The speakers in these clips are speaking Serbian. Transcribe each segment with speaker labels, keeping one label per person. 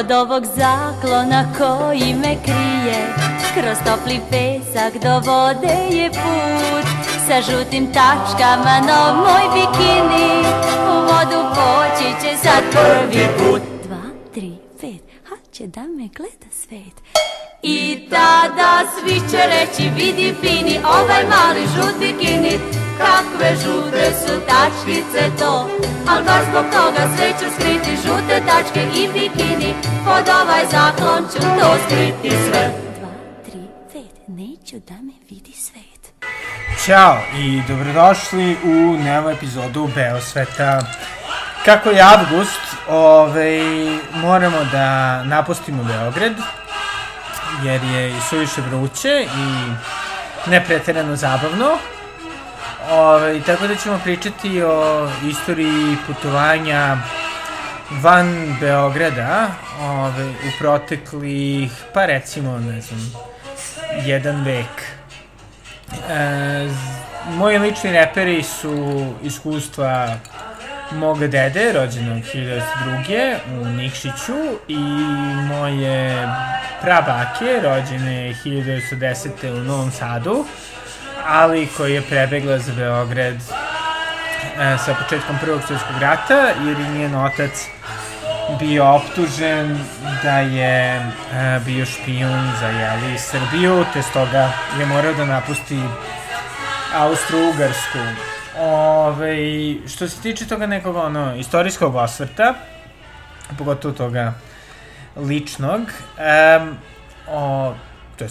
Speaker 1: Od ovog zaklona koji me krije. Kroz topli pesak do vode je put. Sa žutim tačkama na moj bikini. U vodu poći će sad prvi put. Dva, tri, pet, ha će da me gleda svet. I tada svi će reći vidi fini ovaj mali žut bikini Kakve žute su tačkice to Al baš zbog toga sve ću skriti žute tačke i bikini Pod ovaj zaklon ću to skriti sve Dva, tri, pet, neću da me vidi svet
Speaker 2: Ćao i dobrodošli u novu epizodu Beosveta. Kako je avgust, ovaj, moramo da napustimo Beograd, jer je i suviše vruće i nepreterano zabavno. Ove, tako da ćemo pričati o istoriji putovanja van Beograda ove, u proteklih, pa recimo, ne znam, jedan vek. E, moji lični reperi su iskustva moga dede, rođenog 1902. u Nikšiću i moje prabake, rođene 1910. u Novom Sadu, ali koji je prebegla za Beograd e, sa početkom Prvog svjetskog rata, jer je njen otac bio optužen da je e, bio špijun za jeli, Srbiju, te stoga je morao da napusti Austro-Ugarsku. Ove, što se tiče toga nekog ono, istorijskog osvrta, pogotovo toga ličnog, um, o, to m,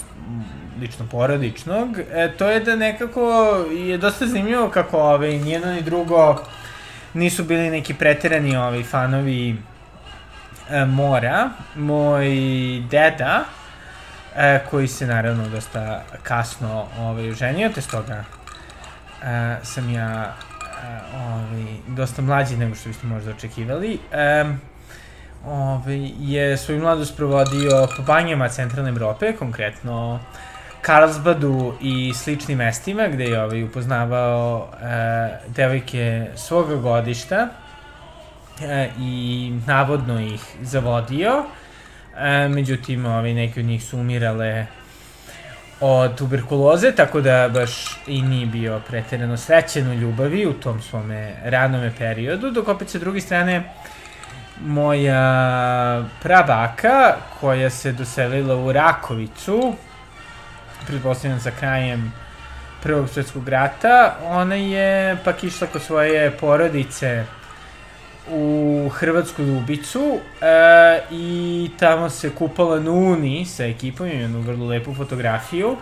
Speaker 2: lično porodičnog, e, to je da nekako je dosta zanimljivo kako ove, ni jedno ni drugo nisu bili neki preterani ovi fanovi e, mora. Moj deda, e, koji se naravno dosta kasno ovaj, oženio, te stoga e, sam ja e, dosta mlađi nego što biste možda očekivali. E, ovaj, je svoju mladost provodio po banjama centralne Evrope, konkretno Karlsbadu i sličnim mestima gde je ovaj, upoznavao e, devojke svoga godišta e, i navodno ih zavodio. E, međutim, ovaj, neke od njih su umirale od tuberkuloze, tako da baš i nije bio preterano srećen u ljubavi u tom svome ranome periodu, dok opet sa druge strane moja prabaka koja se doselila u Rakovicu, pretpostavljam za krajem Prvog svjetskog rata, ona je pak išla kod svoje porodice u Hrvatsku Ljubicu e, i tamo se kupala na Uni sa ekipom, ima jednu vrlo lepu fotografiju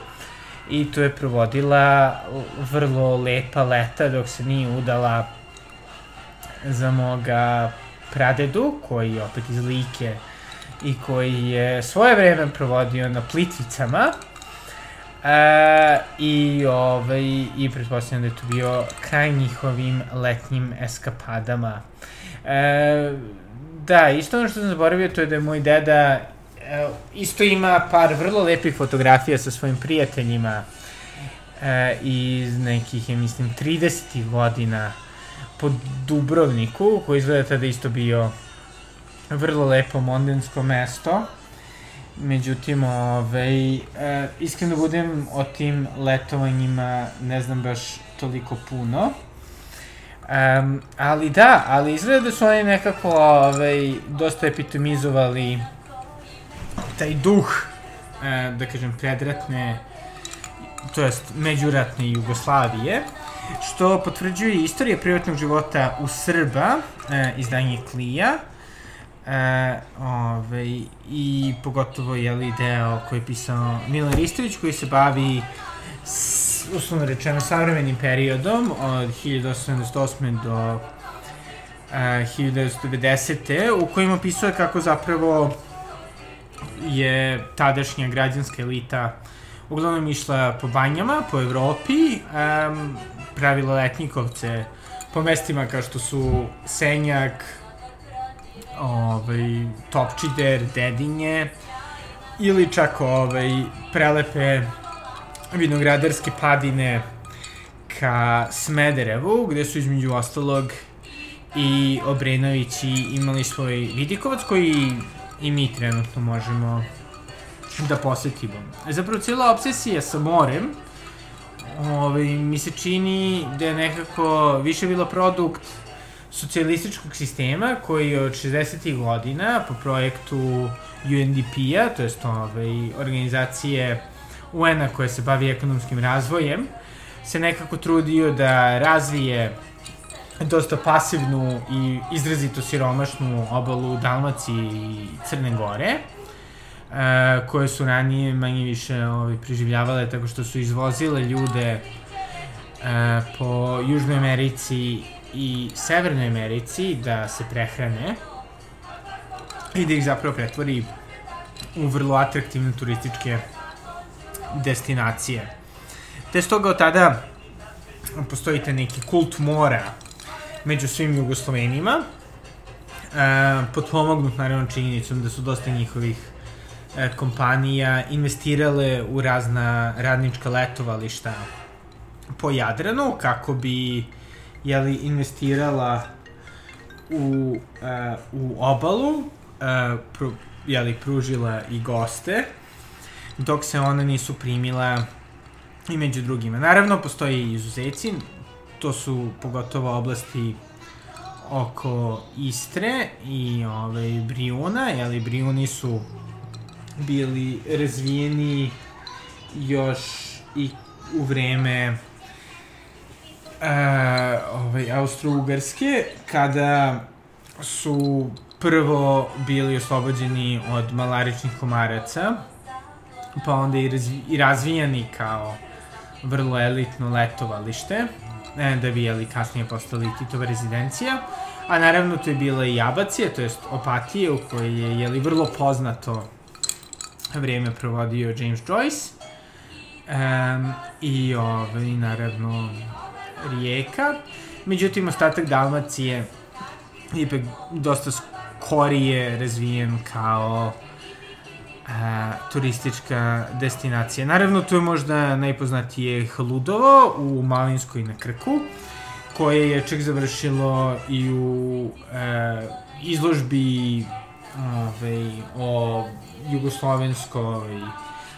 Speaker 2: i tu je provodila vrlo lepa leta dok se nije udala za moga pradedu, koji je opet iz Like i koji je svoje vreme provodio na Plitvicama. E, I, ovaj, I pretpostavljam da je to bio kraj njihovim letnjim eskapadama. E, da, isto ono što sam zaboravio, to je da je moj deda e, isto ima par vrlo lepih fotografija sa svojim prijateljima e, iz nekih, ja mislim, 30. godina po Dubrovniku, koji izgleda tada isto bio vrlo lepo mondensko mesto. Međutim, ovaj, e, iskreno budem o tim letovanjima ne znam baš toliko puno. Um, ali da, ali izgleda da su oni nekako ovaj, dosta epitomizovali taj duh, e, da kažem, predratne, to jest međuratne Jugoslavije, što potvrđuje istorija privatnog života u Srba, e, izdanje Klija, e, ovaj, i pogotovo je li deo koji je pisao Milan Ristović koji se bavi s, uslovno rečeno savremenim periodom od 1878. do e, 1990. u kojima opisuje kako zapravo je tadašnja građanska elita uglavnom išla po banjama, po Evropi, um, pravila letnikovce po mestima kao što su Senjak, ovaj, Topčider, Dedinje, ili čak ovaj, prelepe vinogradarske padine ka Smederevu, gde su između ostalog i Obrenovići imali svoj vidikovac koji i mi trenutno možemo da posetimo. Zapravo cijela obsesija sa morem ovaj, mi se čini da je nekako više bila produkt socijalističkog sistema koji je od 60. godina po projektu UNDP-a, to je ovaj, organizacije UN-a koja se bavi ekonomskim razvojem, se nekako trudio da razvije dosta pasivnu i izrazito siromašnu obalu Dalmacije i Crne Gore, e, koje su ranije manje više ovaj, preživljavale tako što su izvozile ljude e, po Južnoj Americi i Severnoj Americi da se prehrane i da ih zapravo pretvori u vrlo atraktivne turističke destinacije. Te stoga od tada postoji te neki kult mora među svim Jugoslovenima, e, potpomognut naravno činjenicom da su dosta njihovih e, kompanija investirale u razna radnička letovališta po Jadranu kako bi jeli, investirala u, e, u obalu, e, pru, jeli, pružila i goste, dok se one nisu primila i među drugima. Naravno, postoje i izuzeci, to su pogotovo oblasti oko Istre i ovaj, Briuna, jeli Briuni su bili razvijeni još i u vreme uh, ovaj, Austro-Ugarske, kada su prvo bili oslobođeni od malaričnih komaraca, pa onda i, razvi, i razvijani kao vrlo elitno letovalište, e, da bi jeli kasnije postali Titova rezidencija. A naravno tu je bila i Abacija, to jest Opatije, u kojoj je jeli vrlo poznato vreme provodio James Joyce. Um, I ovaj, naravno Rijeka. Međutim, ostatak Dalmacije ipak dosta skorije razvijen kao a, turistička destinacija. Naravno, tu je možda najpoznatije Haludovo u Malinskoj na Krku, koje je čak završilo i u e, izložbi ove, o jugoslovenskoj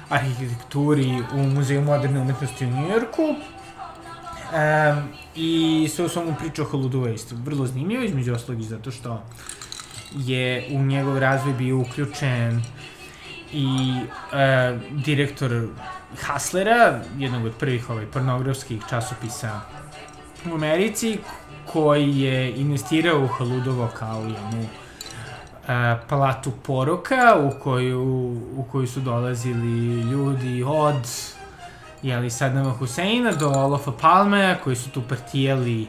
Speaker 2: arhitekturi u Muzeju moderne umetnosti u Njujorku. E, I sve u svom priča o Haludovo je isto vrlo zanimljivo, između ostalog i zato što je u njegov razvoj bio uključen i e, direktor Haslera, jednog od prvih ovaj, pornografskih časopisa u Americi, koji je investirao u Haludovo kao jednu e, palatu poroka u koju, u koju su dolazili ljudi od jeli, Sadnama Huseina do Olofa Palmea koji su tu partijali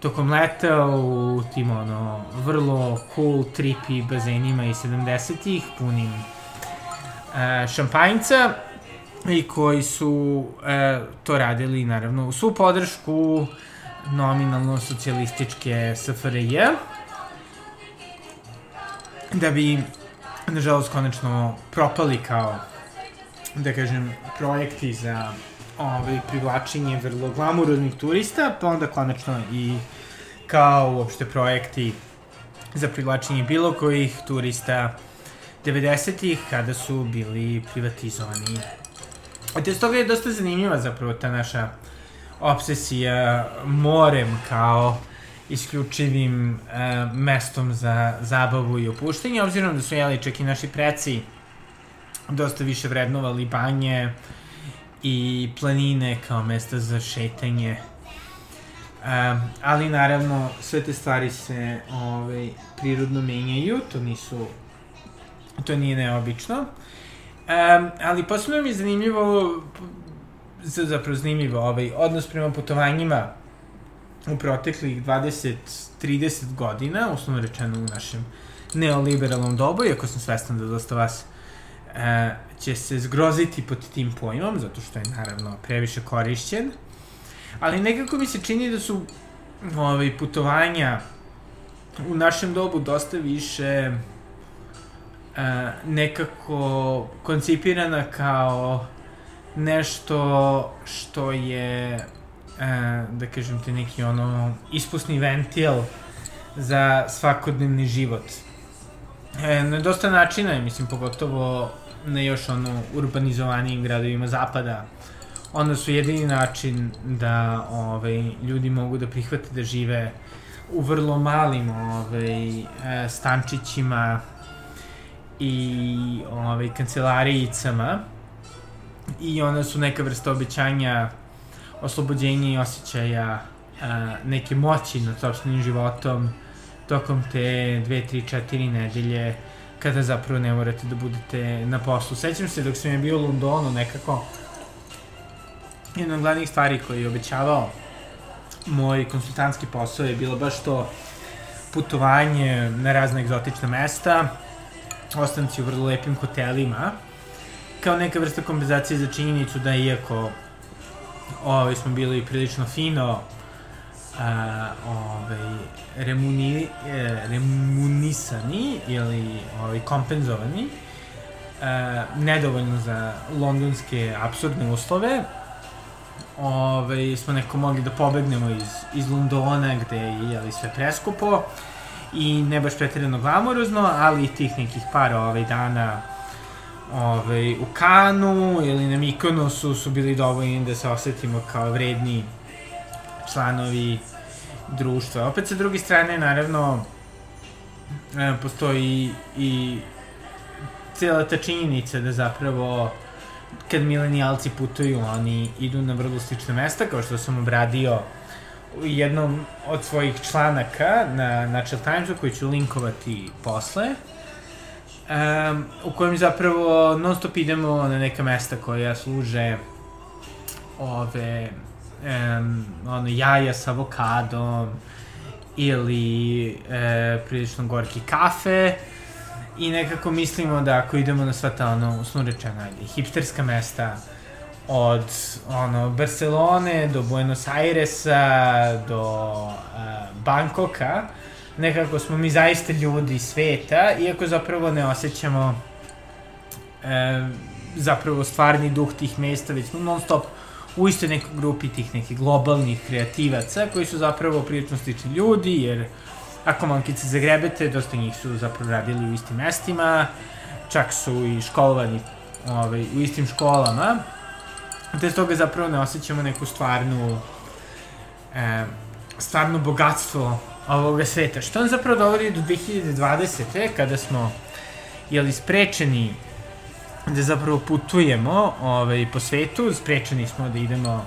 Speaker 2: tokom leta u tim ono vrlo cool trippy bazenima iz 70-ih punim e, šampanjca i koji su e, to radili naravno u svu podršku nominalno socijalističke SFRJ da bi nažalost konačno propali kao da kažem projekti za ovaj, privlačenje vrlo glamuroznih turista, pa onda konačno i kao uopšte projekti za privlačenje bilo kojih turista 90-ih kada su bili privatizovani. Te stoga je dosta zanimljiva zapravo ta naša obsesija morem kao isključivim uh, mestom za zabavu i opuštenje, obzirom da su jeli čak i naši preci dosta više vrednovali banje i planine kao mesta za šetanje. Um, ali naravno sve te stvari se ovaj, prirodno menjaju, to nisu to nije neobično. Um, ali posebno mi je zanimljivo zapravo zanimljivo ovaj odnos prema putovanjima u proteklih 20-30 godina, uslovno rečeno u našem neoliberalnom dobu, iako sam svestan da dosta vas e, će se zgroziti pod tim pojmom, zato što je naravno previše korišćen, ali nekako mi se čini da su ovaj, putovanja u našem dobu dosta više e, nekako koncipirana kao nešto što je e, da kažem te neki ono ispusni ventil za svakodnevni život. E, na dosta načina je, mislim, pogotovo na još ono urbanizovanijim gradovima zapada, onda su jedini način da ovaj, ljudi mogu da prihvate da žive u vrlo malim ovaj, e, stančićima i ovaj, kancelarijicama. I onda su neka vrsta obećanja oslobođenja i osjećaja a, neke moći nad sobstvenim životom tokom te dve, tri, četiri nedelje kada zapravo ne morate da budete na poslu. Sećam se dok sam je bio u Londonu nekako jedna od glavnih stvari koji je obećavao moj konsultantski posao je bilo baš to putovanje na razne egzotična mesta, ostanci u vrlo lepim hotelima, kao neka vrsta kompenzacije za činjenicu da iako ovaj, smo bili prilično fino a, ovaj, remuni, e, remunisani ili ovaj, kompenzovani a, nedovoljno za londonske absurdne uslove. Ovaj, smo neko mogli da pobegnemo iz, iz Londona gde je jeli, sve preskupo i ne baš pretredno glamorozno, ali i tih nekih par ovaj, dana ovaj, u Kanu ili na Mikonosu su bili dovoljni da se osetimo kao vredni članovi društva. Opet sa druge strane, naravno, e, postoji i cijela ta činjenica da zapravo kad milenijalci putuju, oni idu na vrlo slične mesta, kao što sam obradio u jednom od svojih članaka na Natural Timesu, koji ću linkovati posle, um, u kojem zapravo non stop idemo na neka mesta koja služe ove um, ono, jaja sa avokadom ili e, prilično gorki kafe. I nekako mislimo da ako idemo na sva ta ono, usno rečeno, ajde, hipsterska mesta od ono, Barcelone do Buenos Airesa do uh, Bankoka, nekako smo mi zaista ljudi sveta, iako zapravo ne osjećamo e, zapravo stvarni duh tih mesta, već smo non stop u istoj nekoj grupi tih nekih globalnih kreativaca koji su zapravo prilično slični ljudi, jer ako mankice zagrebete, dosta njih su zapravo radili u istim mestima, čak su i školovani ovaj, u istim školama, te toga zapravo ne osjećamo neku stvarnu e, stvarno bogatstvo ovoga sveta. Što nam zapravo dovodi do 2020. kada smo jeli sprečeni da zapravo putujemo ovaj, po svetu, sprečeni smo da idemo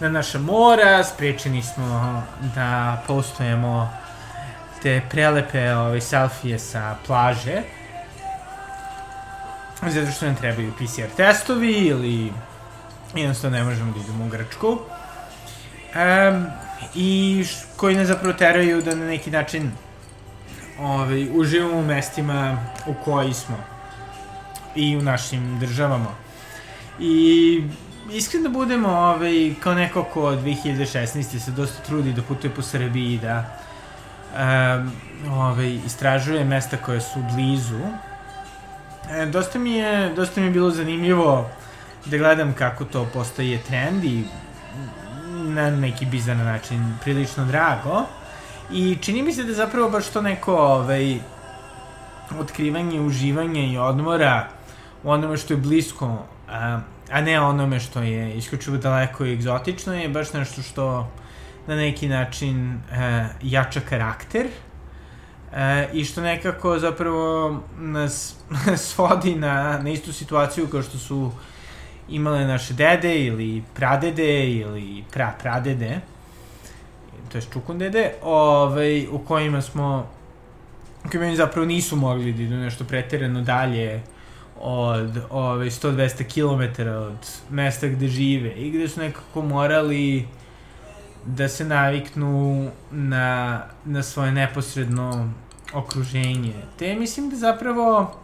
Speaker 2: na naša mora, sprečeni smo da postojemo te prelepe ovaj, selfije sa plaže, zato što nam trebaju PCR testovi ili jednostavno ne možemo da idemo u Grčku. Um, I koji nas zapravo teraju da na neki način ovaj, uživamo u mestima u koji smo i u našim državama. I iskreno da budemo ovaj, kao neko ko od 2016. se dosta trudi da putuje po Srbiji da um, ovaj, istražuje mesta koje su blizu. E, dosta, mi je, dosta mi je bilo zanimljivo da gledam kako to postaje trend i na neki bizar način prilično drago. I čini mi se da zapravo baš to neko ovaj, otkrivanje, uživanje i odmora u onome što je blisko, a, a ne onome što je isključivo daleko i egzotično, je baš nešto što na neki način e, jača karakter e, i što nekako zapravo nas svodi na, na istu situaciju kao što su imale naše dede ili pradede ili pra pradede to je čukundede ovaj, u kojima smo u kojima zapravo nisu mogli da idu nešto preterano dalje od ove, 100-200 km od mesta gde žive i gde su nekako morali da se naviknu na, na svoje neposredno okruženje. Te mislim da zapravo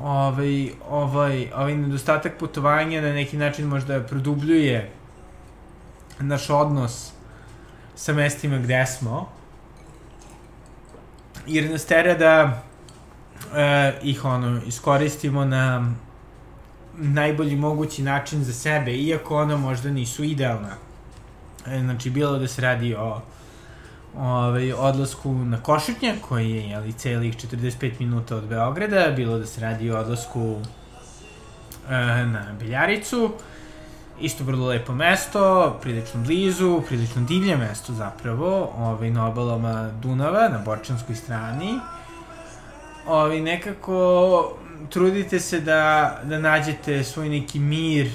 Speaker 2: ovaj, ovaj, ovaj nedostatak putovanja na neki način možda produbljuje naš odnos sa mestima gde smo, jer nas tera da e, ih ono, iskoristimo na najbolji mogući način za sebe, iako ona možda nisu idealna. E, znači, bilo da se radi o ovaj, odlasku na Košutnjak, koji je jeli, celih 45 minuta od Beograda, bilo da se radi o odlasku e, na Biljaricu, isto vrlo lepo mesto, prilično blizu, prilično divlje mesto zapravo, ovaj, na obalama Dunava, na Borčanskoj strani. Ovaj, nekako trudite se da, da nađete svoj neki mir,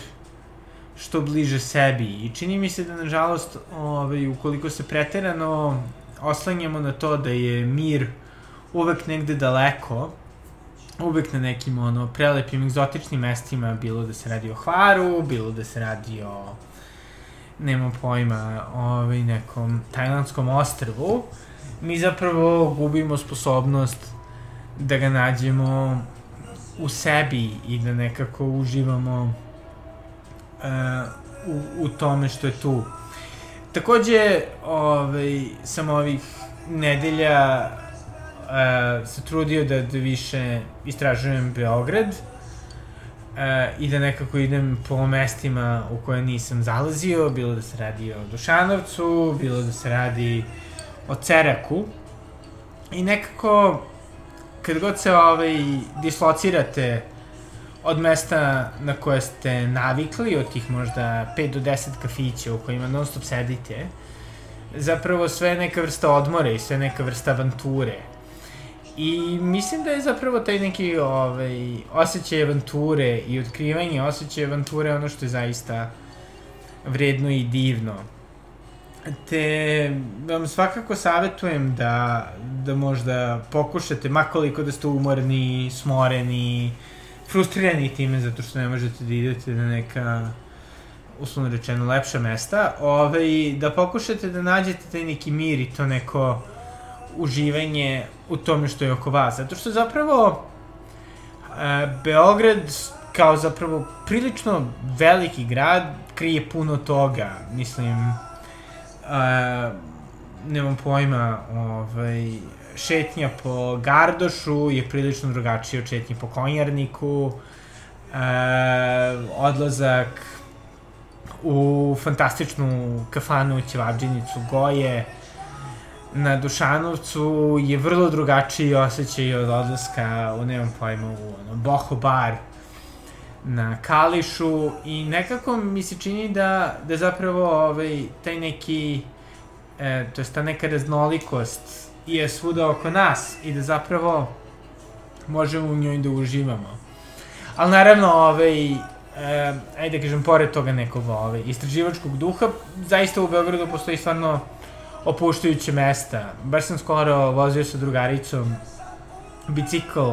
Speaker 2: što bliže sebi. I čini mi se da, nažalost, ovaj, ukoliko se preterano oslanjamo na to da je mir uvek negde daleko, uvek na nekim ono prelepim egzotičnim mestima, bilo da se radi o Hvaru, bilo da se radi o nema pojma, ovaj, nekom tajlandskom ostrvu, mi zapravo gubimo sposobnost da ga nađemo u sebi i da nekako uživamo uh, u, u tome što je tu. Takođe, ovaj, sam ovih nedelja uh, se trudio da, da više istražujem Beograd uh, i da nekako idem po mestima u koje nisam zalazio, bilo da se radi o Dušanovcu, bilo da se radi o Ceraku. I nekako, kad god se ovaj, dislocirate od mesta na koje ste navikli, od tih možda 5 do 10 kafića u kojima non stop sedite, zapravo sve neka vrsta odmore i sve neka vrsta avanture. I mislim da je zapravo taj neki ovaj, osjećaj avanture i otkrivanje osjećaj avanture ono što je zaista vredno i divno. Te vam svakako savjetujem da, da možda pokušate, makoliko da ste umorni, smoreni, frustrirani time zato što ne možete da idete na neka uslovno rečeno lepša mesta, ovaj, da pokušate da nađete taj neki mir i to neko uživanje u tome što je oko vas. Zato što zapravo e, Beograd kao zapravo prilično veliki grad krije puno toga. Mislim, e, nemam pojma, ovaj, šetnja po Gardošu je prilično drugačija od šetnje po Konjarniku, e, odlazak u fantastičnu kafanu Ćevabđinicu Goje na Dušanovcu je vrlo drugačiji osjećaj od odlaska u, nemam pojma, u ono, Boho bar na Kališu i nekako mi se čini da, da zapravo ovaj, taj neki, e, to je ta neka raznolikost je svuda oko nas i da zapravo možemo u njoj da uživamo. Ali naravno, ovaj, e, ajde da kažem, pored toga nekog ovaj, istraživačkog duha, zaista u Beogradu postoji stvarno opuštajuće mesta. Baš sam skoro vozio sa drugaricom bicikl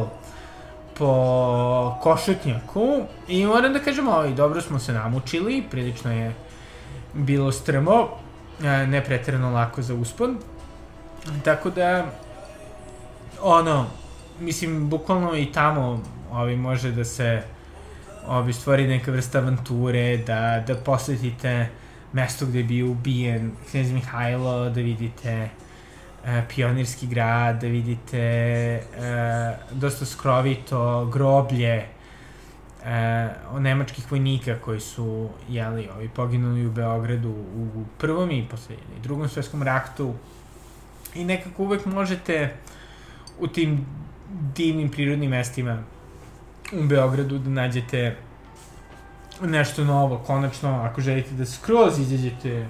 Speaker 2: po Košutnjaku i moram da kažem, ovaj, dobro smo se namučili, prilično je bilo strmo, e, ne pretredno lako za uspon, Tako da, ono, mislim, bukvalno i tamo ovi, može da se ovi, stvori neka vrsta avanture, da, da posetite mesto gde je bio ubijen Knez Mihajlo, da vidite e, pionirski grad, da vidite e, dosta skrovito groblje e, nemačkih vojnika koji su jeli, ovi, poginuli u Beogradu u prvom i posle i drugom svetskom ratu. I nekako uvek možete u tim divnim prirodnim mestima u Beogradu da nađete nešto novo, konačno, ako želite da skroz izađete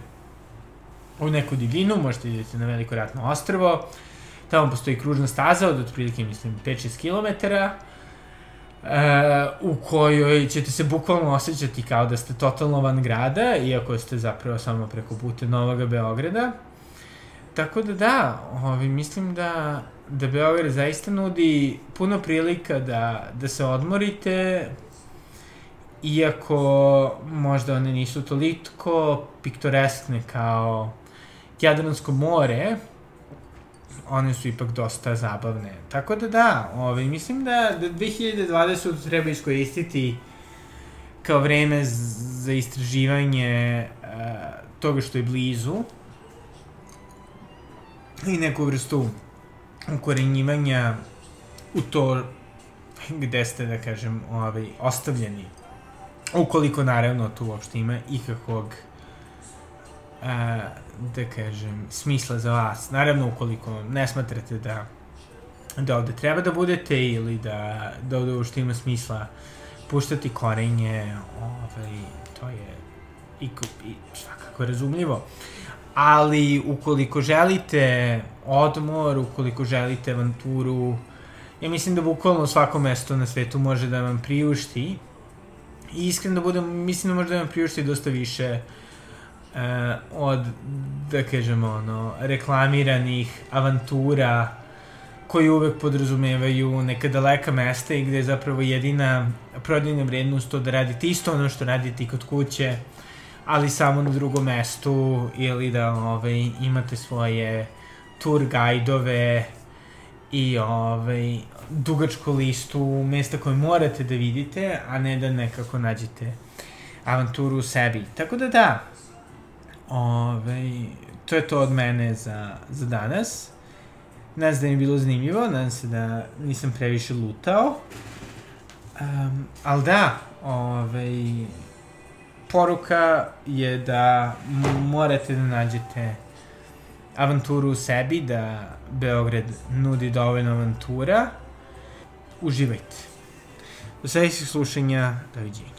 Speaker 2: u neku divinu, možete idete na veliko ratno ostrvo, tamo postoji kružna staza od otprilike, mislim, 5-6 km, Uh, u kojoj ćete se bukvalno osjećati kao da ste totalno van grada, iako ste zapravo samo preko puta Novog Beograda. Tako da da, ovaj, mislim da, da Beograd zaista nudi puno prilika da, da se odmorite, iako možda one nisu toliko piktoreskne kao Jadransko more, one su ipak dosta zabavne. Tako da da, ovaj, mislim da, da 2020 treba iskoristiti kao vreme za istraživanje uh, toga što je blizu, i neku vrstu ukorenjivanja u to gde ste, da kažem, ovaj, ostavljeni. Ukoliko, naravno, tu uopšte ima ikakvog a, da kažem, smisla za vas. Naravno, ukoliko ne smatrate da da ovde treba da budete ili da, da ovde uopšte ima smisla puštati korenje, ovaj, to je i, i svakako razumljivo. Ali ukoliko želite odmor, ukoliko želite avanturu, ja mislim da bukvalno svako mesto na svetu može da vam priušti. I iskreno da budem, mislim da može da vam priušti dosta više uh, od, da kažemo, ono, reklamiranih avantura koji uvek podrazumevaju neka daleka mesta i gde je zapravo jedina prodajna vrednost to da radite isto ono što radite i kod kuće, ali samo na drugom mestu ili da ovaj, imate svoje tour gajdove i ovaj, dugačku listu mesta koje morate da vidite, a ne da nekako nađete avanturu u sebi. Tako da da, ovaj, to je to od mene za, za danas. Nadam se da je bilo zanimljivo, nadam se da nisam previše lutao. Um, ali da, ovaj, poruka je da morate da nađete avanturu u sebi, da Beograd nudi dovoljno avantura. Uživajte. Do sledećeg slušanja, doviđenja.